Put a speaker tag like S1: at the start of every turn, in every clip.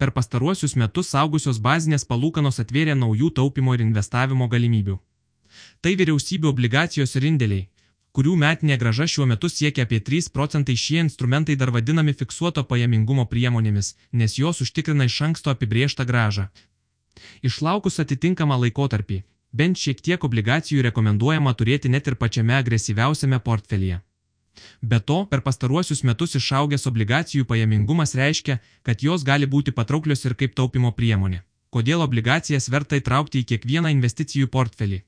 S1: per pastaruosius metus augusios bazinės palūkanos atvėrė naujų taupimo ir investavimo galimybių. Tai vyriausybių obligacijos ir indėliai, kurių metinė graža šiuo metu siekia apie 3 procentai šie instrumentai dar vadinami fiksuoto pajamingumo priemonėmis, nes jos užtikrina iš anksto apibrieštą gražą. Išlaukus atitinkamą laikotarpį, bent šiek tiek obligacijų rekomenduojama turėti net ir pačiame agresyviausiame portfelyje. Be to, per pastaruosius metus išaugęs obligacijų pajamingumas reiškia, kad jos gali būti patrauklios ir kaip taupimo priemonė. Kodėl obligacijas verta įtraukti į kiekvieną investicijų portfelį?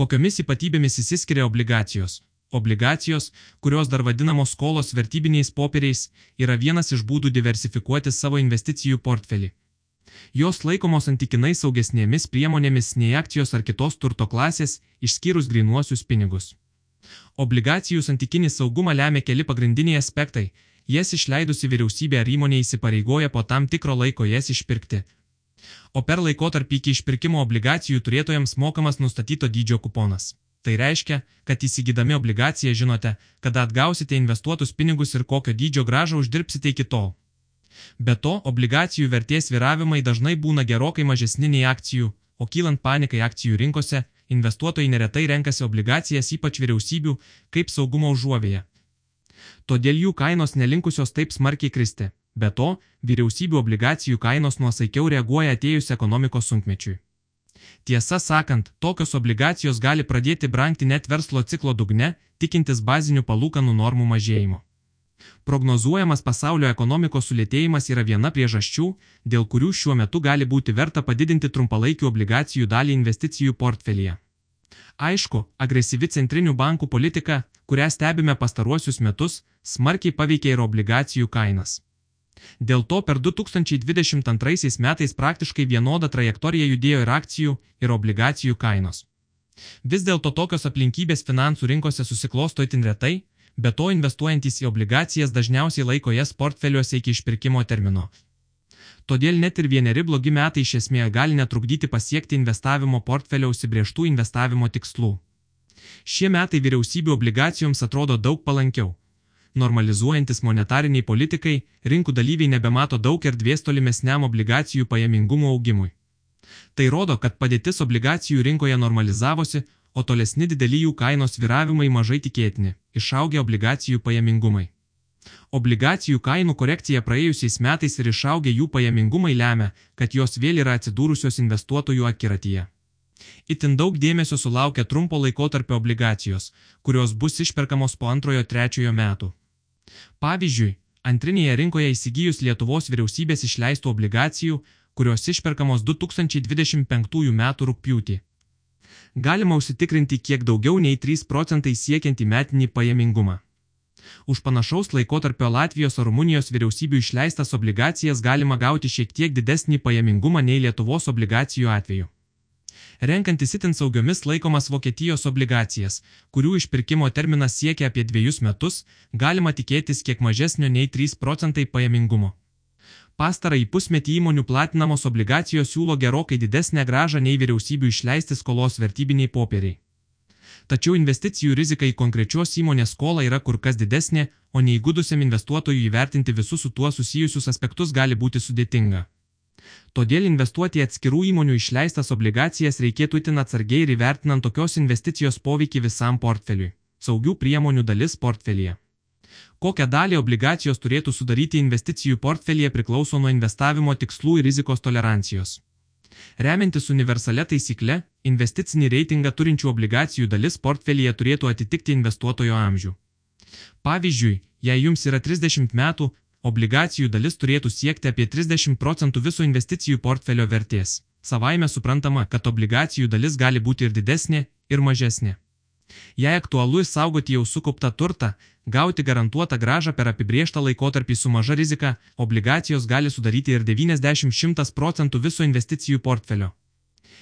S1: Kokiomis ypatybėmis įsiskiria obligacijos? Obligacijos, kurios dar vadinamos skolos vertybiniais popieriais, yra vienas iš būdų diversifikuoti savo investicijų portfelį. Jos laikomos antikinai saugesnėmis priemonėmis nei akcijos ar kitos turto klasės, išskyrus grinuosius pinigus. Obligacijų santykinį saugumą lemia keli pagrindiniai aspektai. Jas išleidusi vyriausybė ar įmonė įsipareigoja po tam tikro laiko jas išpirkti, o per laikotarpį iki išpirkimo obligacijų turėtojams mokamas nustatyto dydžio kuponas. Tai reiškia, kad įsigydami obligaciją žinote, kada atgausite investuotus pinigus ir kokio dydžio gražą uždirbsite iki tol. Be to, obligacijų vertės viravimai dažnai būna gerokai mažesni nei akcijų, o kylant panikai akcijų rinkose, investuotojai neretai renkasi obligacijas ypač vyriausybių kaip saugumo užuovėje. Todėl jų kainos nelinkusios taip smarkiai kristi. Be to, vyriausybių obligacijų kainos nuosaikiau reaguoja atėjus ekonomikos sunkmečiui. Tiesą sakant, tokios obligacijos gali pradėti brangti net verslo ciklo dugne, tikintis bazinių palūkanų normų mažėjimo. Prognozuojamas pasaulio ekonomikos sulėtėjimas yra viena priežasčių, dėl kurių šiuo metu gali būti verta padidinti trumpalaikių obligacijų dalį investicijų portfelyje. Aišku, agresyvi centrinių bankų politika, kurią stebime pastaruosius metus, smarkiai paveikia ir obligacijų kainas. Dėl to per 2022 metais praktiškai vienodą trajektoriją judėjo ir akcijų, ir obligacijų kainos. Vis dėlto tokios aplinkybės finansų rinkose susiklosto itin retai, be to investuojantys į obligacijas dažniausiai laiko jas portfeliuose iki išpirkimo termino. Todėl net ir vieneri blogi metai iš esmės gali netrukdyti pasiekti investavimo portfelio užsibrieštų investavimo tikslų. Šie metai vyriausybių obligacijoms atrodo daug palankiau normalizuojantis monetariniai politikai, rinkų dalyviai nebemato daug erdvės tolimesniam obligacijų pajamingumo augimui. Tai rodo, kad padėtis obligacijų rinkoje normalizavosi, o tolesni dideli jų kainos viravimai mažai tikėtini - išaugę obligacijų pajamingumai. Obligacijų kainų korekcija praėjusiais metais ir išaugę jų pajamingumai lemia, kad jos vėl yra atsidūrusios investuotojų akiratyje. Itin daug dėmesio sulaukia trumpo laikotarpio obligacijos, kurios bus išperkamos po antrojo trečiojo metų. Pavyzdžiui, antrinėje rinkoje įsigijus Lietuvos vyriausybės išleistų obligacijų, kurios išperkamos 2025 m. rūpjūtį. Galima užsitikrinti kiek daugiau nei 3 procentai siekiantį metinį pajamingumą. Už panašaus laikotarpio Latvijos ar Rumunijos vyriausybių išleistas obligacijas galima gauti šiek tiek didesnį pajamingumą nei Lietuvos obligacijų atveju renkantis itin saugiomis laikomas Vokietijos obligacijas, kurių išpirkimo terminas siekia apie dviejus metus, galima tikėtis kiek mažesnio nei 3 procentai pajamingumo. Pastarąjį pusmetį įmonių platinamos obligacijos siūlo gerokai didesnę gražą nei vyriausybių išleisti skolos vertybiniai popieriai. Tačiau investicijų rizika į konkrečios įmonės skolą yra kur kas didesnė, o neįgudusiam investuotojui įvertinti visus su tuo susijusius aspektus gali būti sudėtinga. Todėl investuoti į atskirų įmonių išleistas obligacijas reikėtų itin atsargiai ir įvertinant tokios investicijos poveikį visam portfeliui. Saugių priemonių dalis portfelyje. Kokią dalį obligacijos turėtų sudaryti investicijų portfelyje priklauso nuo investavimo tikslų ir rizikos tolerancijos. Remiantis universalia taisykle, investicinį reitingą turinčių obligacijų dalis portfelyje turėtų atitikti investuotojo amžių. Pavyzdžiui, jei jums yra 30 metų, obligacijų dalis turėtų siekti apie 30 procentų viso investicijų portfelio vertės. Savaime suprantama, kad obligacijų dalis gali būti ir didesnė, ir mažesnė. Jei aktualu išsaugoti jau sukauptą turtą, gauti garantuotą gražą per apibrieštą laikotarpį su maža rizika, obligacijos gali sudaryti ir 90-100 procentų viso investicijų portfelio.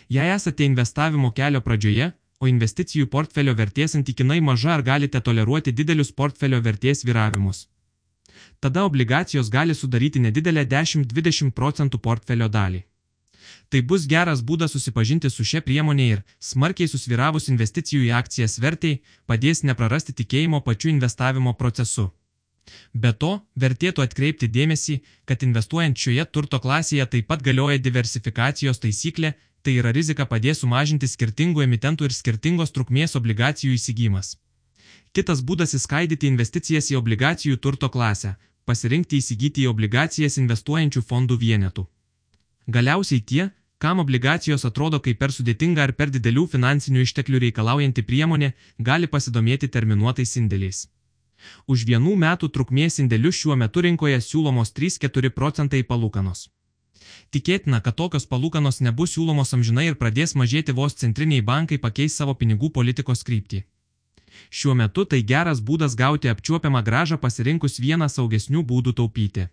S1: Jei esate investavimo kelio pradžioje, o investicijų portfelio vertės antikinai maža ar galite toleruoti didelius portfelio vertės viravimus tada obligacijos gali sudaryti nedidelę 10-20 procentų portfelio dalį. Tai bus geras būdas susipažinti su šia priemonė ir, smarkiai susviravus investicijų į akcijas vertai, padės neprarasti tikėjimo pačiu investavimo procesu. Be to, vertėtų atkreipti dėmesį, kad investuojant šioje turto klasėje taip pat galioja diversifikacijos taisyklė, tai yra rizika padės sumažinti skirtingų emitentų ir skirtingos trukmės obligacijų įsigymas. Kitas būdas įskaidyti investicijas į obligacijų turto klasę - pasirinkti įsigyti į obligacijas investuojančių fondų vienetų. Galiausiai tie, kam obligacijos atrodo kaip per sudėtinga ar per didelių finansinių išteklių reikalaujanti priemonė, gali pasidomėti terminuotais indėliais. Už vienų metų trukmės indėlius šiuo metu rinkoje siūlomos 3-4 procentai palūkanos. Tikėtina, kad tokios palūkanos nebus siūlomos amžinai ir pradės mažėti vos centriniai bankai pakeis savo pinigų politikos kryptį. Šiuo metu tai geras būdas gauti apčiuopiamą gražą pasirinkus vieną saugesnių būdų taupyti.